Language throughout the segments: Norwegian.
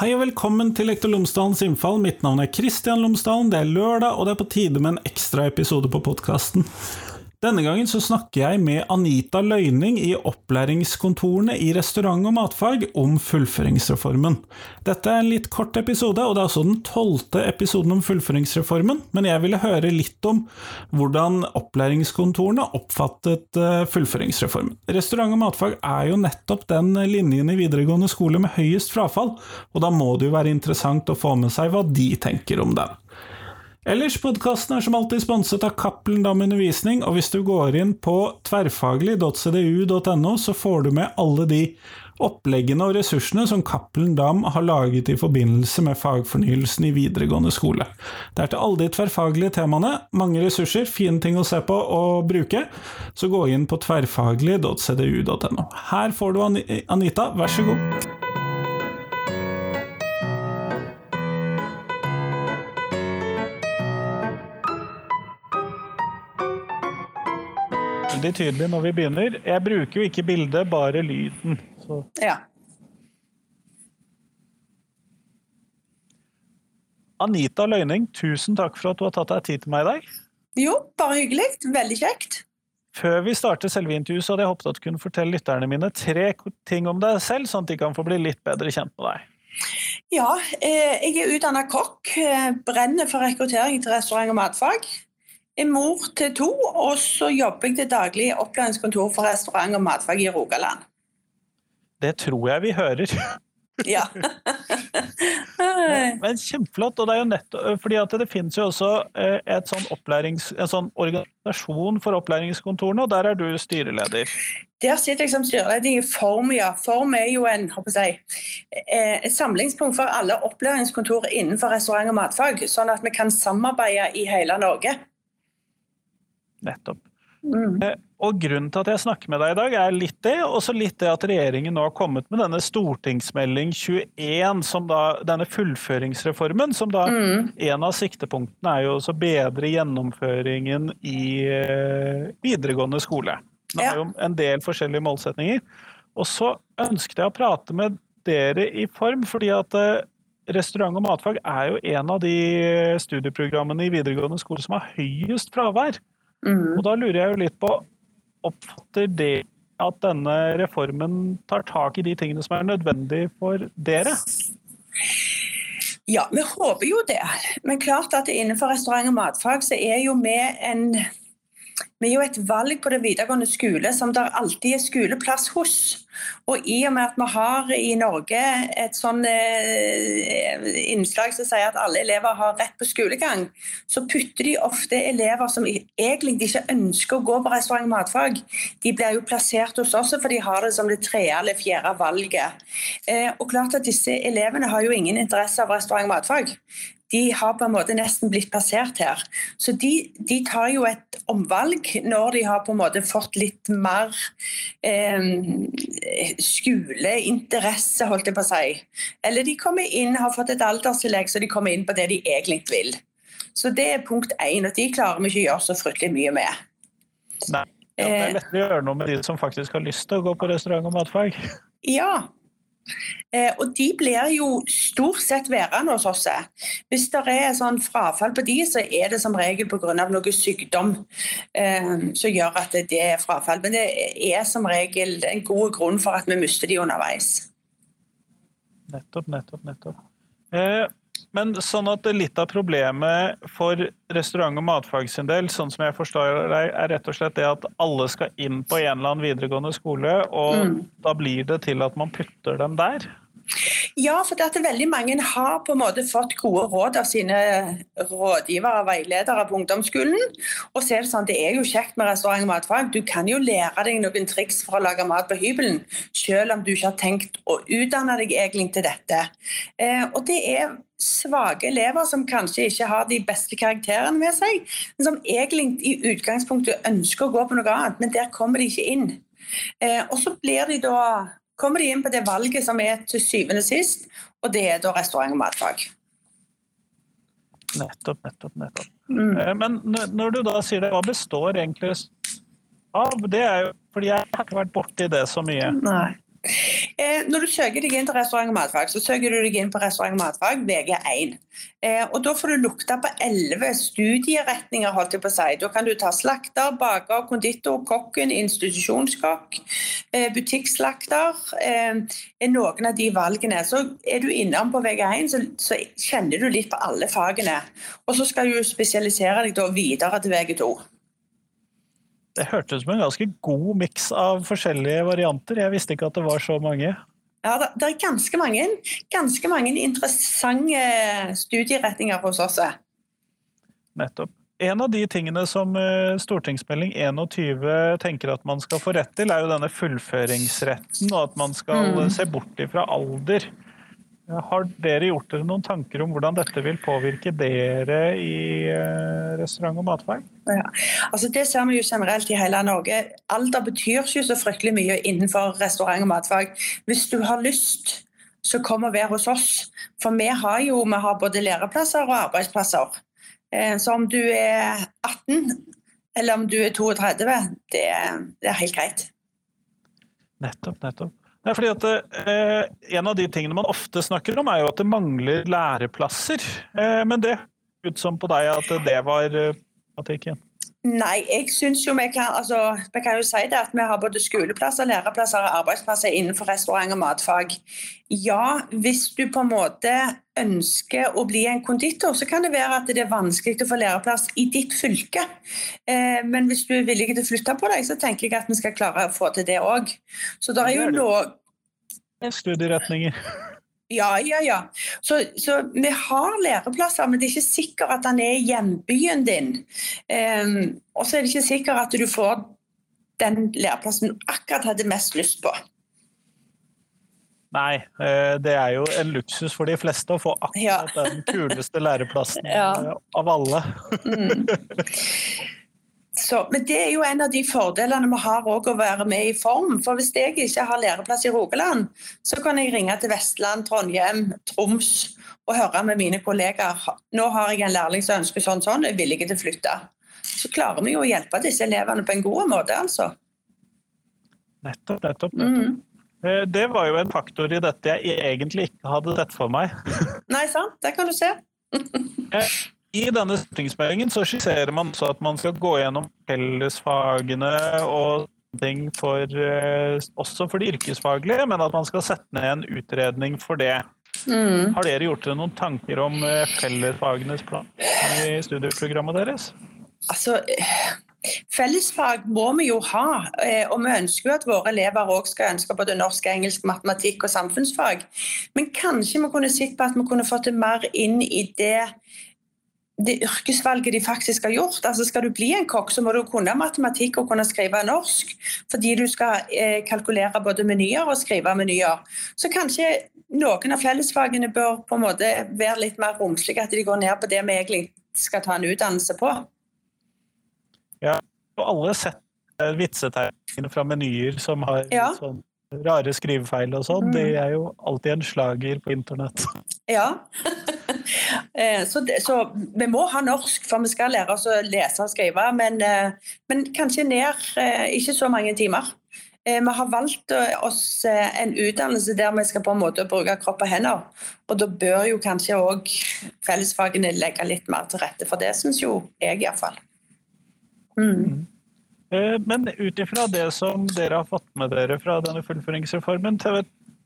Hei og velkommen til Lektor Lomsdalens innfall. Mitt navn er Kristian Lomsdalen. Det er lørdag, og det er på tide med en ekstra episode på podkasten. Denne gangen så snakker jeg med Anita Løyning i opplæringskontorene i restaurant- og matfag om fullføringsreformen. Dette er en litt kort episode, og det er også den tolvte episoden om fullføringsreformen, men jeg ville høre litt om hvordan opplæringskontorene oppfattet eh, fullføringsreformen. Restaurant- og matfag er jo nettopp den linjen i videregående skole med høyest frafall, og da må det jo være interessant å få med seg hva de tenker om den. Ellers, podkasten er som alltid sponset av Cappelen Dam Undervisning, og hvis du går inn på tverrfaglig.cdu.no, så får du med alle de oppleggene og ressursene som Cappelen Dam har laget i forbindelse med fagfornyelsen i videregående skole. Det er til alle de tverrfaglige temaene, mange ressurser, fine ting å se på og bruke, så gå inn på tverrfaglig.cdu.no. Her får du Anita, vær så god. Veldig tydelig når vi begynner. Jeg bruker jo ikke bildet, bare lyden. Så. Ja. Anita Løyning, tusen takk for at du har tatt deg tid til meg i dag. Jo, bare hyggelig. Veldig kjekt. Før vi starter selve intervjuet, så hadde jeg håpet at du kunne fortelle lytterne mine tre ting om deg selv, sånn at de kan få bli litt bedre kjent med deg. Ja, eh, jeg er utdanna kokk. Eh, brenner for rekruttering til restaurant- og matfag er mor til to, og så jobber jeg til daglig i opplæringskontor for restaurant og matfag i Rogaland. Det tror jeg vi hører. Ja. men, kjempeflott. Og det er jo nettopp fordi at det finnes jo også eh, et sånn en sånn organisasjon for opplæringskontorene, og der er du styreleder. Der sitter jeg som styreleder i Form, ja. Form er jo en, jeg, eh, et samlingspunkt for alle opplæringskontor innenfor restaurant og matfag, sånn at vi kan samarbeide i hele Norge. Nettopp. Mm. Eh, og Grunnen til at jeg snakker med deg i dag, er litt det, og så litt det at regjeringen nå har kommet med denne stortingsmelding 21, som da, denne fullføringsreformen, som da mm. en av siktepunktene er jo å bedre gjennomføringen i eh, videregående skole. Det er jo en del forskjellige målsetninger. Og så ønsket jeg å prate med dere i form, fordi at eh, restaurant og matfag er jo en av de studieprogrammene i videregående skole som har høyest fravær. Mm. Og da lurer jeg jo litt på, oppfatter det at denne reformen tar tak i de tingene som er nødvendige for dere? Ja, vi håper jo det. Men klart at innenfor restaurant og matfag så er jo vi en vi jo et valg på den videregående skole som det alltid er skoleplass hos. Og i og med at vi har i Norge et sånn eh, innslag som sier at alle elever har rett på skolegang, så putter de ofte elever som egentlig ikke ønsker å gå på restaurant og matfag, de blir jo plassert hos oss for de har det som det tredje eller fjerde valget. Eh, og klart at disse elevene har jo ingen interesse av restaurant og matfag de har på en måte nesten blitt plassert her. Så de, de, tar jo et omvalg når de har på en måte fått litt mer eh, skoleinteresse, holdt jeg på å si. Eller de kommer inn, har fått et alderstillegg, så de kommer inn på det de egentlig vil. Så det er punkt én, og de klarer vi ikke å gjøre så fryktelig mye med. Nei, det er lettere å gjøre noe med de som faktisk har lyst til å gå på restaurant og matfag. Ja, Eh, og de blir jo stort sett værende hos oss. Hvis det er sånn frafall på de, så er det som regel pga. noe sykdom eh, som gjør at det er frafall. Men det er som regel en god grunn for at vi mister de underveis. Nettopp, nettopp, nettopp. Eh, men sånn at litt av problemet for restaurant- og matfag sin del, sånn som jeg forstår deg, er rett og slett det at alle skal inn på en eller annen videregående skole, og mm. da blir det til at man putter dem der? Ja, for at veldig mange har på en måte fått gode råd av sine rådgivere og veiledere på ungdomsskolen. Og så er det sånn, det er jo kjekt med restaurant og matfag. Du kan jo lære deg noen triks for å lage mat på hybelen, selv om du ikke har tenkt å utdanne deg egentlig til dette. Eh, og det er svake elever som kanskje ikke har de beste karakterene med seg, men som egentlig i utgangspunktet ønsker å gå på noe annet, men der kommer de ikke inn. Eh, og så blir de da kommer de inn på det valget som er til syvende og sist, og det er da restaurant og matfag. Nettopp, nettopp, nettopp. Mm. Eh, men når du da sier det, hva består egentlig av? Det er jo fordi jeg har ikke vært borti det så mye. Nei. Eh, når du søker deg inn til restaurant og matfag, så søker du deg inn på restaurant og matfag VG1. Eh, og Da får du lukte på elleve studieretninger. holdt jeg på å si. Da kan du ta slakter, baker, konditor, kokken, institusjonskokk, eh, butikkslakter. Eh, er noen av de valgene. Så Er du innom på VG1, så, så kjenner du litt på alle fagene. Og så skal du spesialisere deg videre til VG2. Det hørtes ut som en ganske god miks av forskjellige varianter. Jeg visste ikke at det var så mange. Ja, det, er ganske mange, ganske mange interessante studieretninger hos oss. Nettopp. En av de tingene som eh, stortingsmelding 21 tenker at man skal få rett til, er jo denne fullføringsretten, og at man skal mm. se bort ifra alder. Har dere gjort dere noen tanker om hvordan dette vil påvirke dere i eh, restaurant- og matfag? Ja. Altså det ser vi jo generelt i hele Norge. Alder betyr ikke så fryktelig mye innenfor restaurant- og matfag. Hvis du har lyst, så kom og vær hos oss. For vi har jo vi har både læreplasser og arbeidsplasser. Eh, så om du er 18 eller om du er 32, det, det er helt greit. Nettopp, nettopp. Nei, fordi at eh, En av de tingene man ofte snakker om, er jo at det mangler læreplasser. Eh, men det ut som på deg at det var eh, tematikken? Nei, jeg syns jo vi kan, altså, vi kan jo si det at vi har både skoleplasser, læreplasser og arbeidsplasser innenfor restaurant og matfag. Ja, hvis du på en måte ønsker å bli en konditor, så kan det være at det er vanskelig å få læreplass i ditt fylke. Eh, men hvis du er villig til å flytte på deg, så tenker jeg at vi skal klare å få til det òg. Så det er jo noe Studieretninger. Ja, ja, ja. Så, så, vi har læreplasser, men det er ikke sikkert at den er i hjembyen din. Um, og så er det ikke sikkert at du får den læreplassen du akkurat hadde mest lyst på. Nei, eh, det er jo en luksus for de fleste å få akkurat ja. den kuleste læreplassen ja. av alle. mm. Så, men det er jo en av de fordelene vi har å være med i Form. For hvis jeg ikke har læreplass i Rogaland, så kan jeg ringe til Vestland, Trondheim, Troms og høre med mine kollegaer. Nå har jeg en lærling som ønsker sånn sånn, og er villig til å flytte. Så klarer vi jo å hjelpe disse elevene på en god måte, altså. Nettopp, nettopp. nettopp. Mm. Eh, det var jo en faktor i dette jeg egentlig ikke hadde sett for meg. Nei, sant. Det kan du se. Eh, i denne stortingsmeldingen så skisserer man også at man skal gå gjennom fellesfagene og ting for, eh, også for de yrkesfaglige, men at man skal sette ned en utredning for det. Mm. Har dere gjort dere noen tanker om fellesfagenes plan i studieprogrammet deres? Altså, Fellesfag må vi jo ha, eh, og vi ønsker jo at våre elever òg skal ønske både norsk, engelsk, matematikk og samfunnsfag. Men kanskje vi kunne sett på at vi kunne fått det mer inn i det det yrkesvalget de faktisk har gjort. Altså Skal du bli en kokk, så må du kunne matematikk og kunne skrive norsk. Fordi du skal eh, kalkulere både menyer og skrive menyer. Så kanskje noen av fellesfagene bør på en måte være litt mer romslige, at de går ned på det vi egentlig skal ta en utdannelse på. Ja, og alle sett vitsetegningene fra menyer som har ja. sånn rare skrivefeil og sånn. Mm. Det er jo alltid en slager på internett. Ja. så, så, så, vi må ha norsk, for vi skal lære oss å lese og skrive. Men, eh, men kanskje ned eh, ikke så mange timer. Vi har valgt oss en utdannelse der vi skal på en måte bruke kropp og hender. Og da bør jo kanskje òg fellesfagene legge litt mer til rette for det, syns jo jeg iallfall. Mm. mm. Men ut ifra det som dere har fått med dere fra denne fullføringsreformen,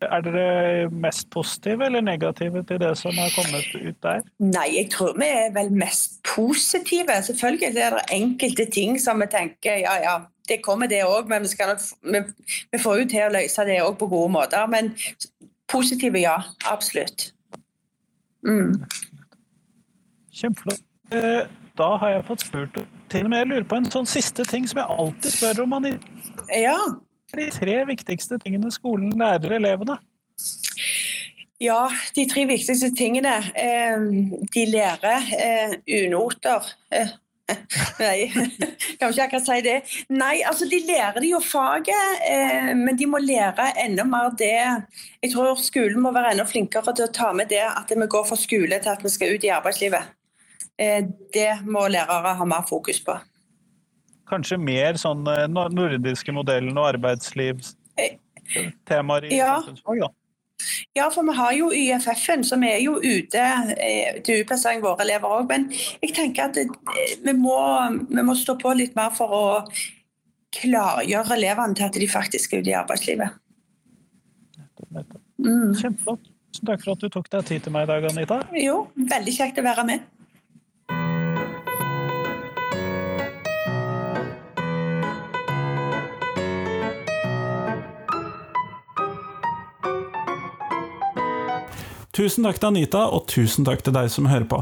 er dere mest positive eller negative til det som har kommet ut der? Nei, jeg tror vi er vel mest positive. Selvfølgelig er det enkelte ting som vi tenker ja ja, det kommer det òg, men vi, skal, vi, vi, får jo til å løse det òg på gode måter. Men positive, ja. Absolutt. Mm. Kjempeflott. Eh, da har jeg fått spurt til og med jeg lurer på en sånn siste ting som jeg alltid spør om. Man ja de tre viktigste tingene skolen lærer elevene? Ja, de tre viktigste tingene. Eh, de lærer eh, unoter. Eh, nei, kan ikke akkurat si det. Nei, altså de lærer de jo faget, men de må lære enda mer det Jeg tror skolen må være enda flinkere til å ta med det at vi går fra skole til at vi skal ut i arbeidslivet. Det må lærere ha mer fokus på kanskje mer sånn eh, nordiske modellen og arbeidslivs... Eh, temaer i Ja. samfunnsfag. da. Ja, for vi har jo YFF-en, som er jo ute eh, til utplassering våre elever òg. Men jeg tenker at eh, vi må, vi må stå på litt mer for å klargjøre elevene til at de faktisk er ute i arbeidslivet. Mm. Kjempeflott. Takk for at du tok deg tid til meg i dag, Anita. Jo, veldig kjekt å være med. Tusen takk til Anita, og tusen takk til deg som hører på.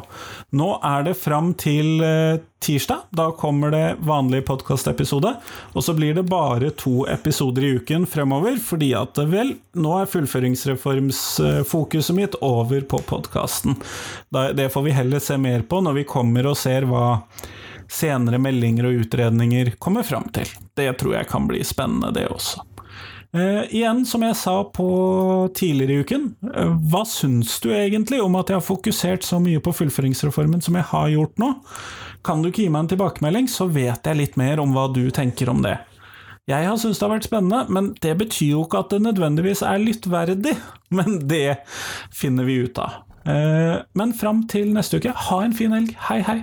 Nå er det fram til eh, tirsdag. Da kommer det vanlig podkastepisode. Og så blir det bare to episoder i uken fremover, fordi at vel, nå er fullføringsreformsfokuset mitt over på podkasten. Det får vi heller se mer på når vi kommer og ser hva senere meldinger og utredninger kommer fram til. Det tror jeg kan bli spennende, det også. Eh, igjen, som jeg sa på tidligere i uken, eh, hva syns du egentlig om at jeg har fokusert så mye på fullføringsreformen som jeg har gjort nå? Kan du ikke gi meg en tilbakemelding, så vet jeg litt mer om hva du tenker om det. Jeg har syntes det har vært spennende, men det betyr jo ikke at det nødvendigvis er lyttverdig. Men det finner vi ut av. Eh, men fram til neste uke, ha en fin helg. Hei, hei.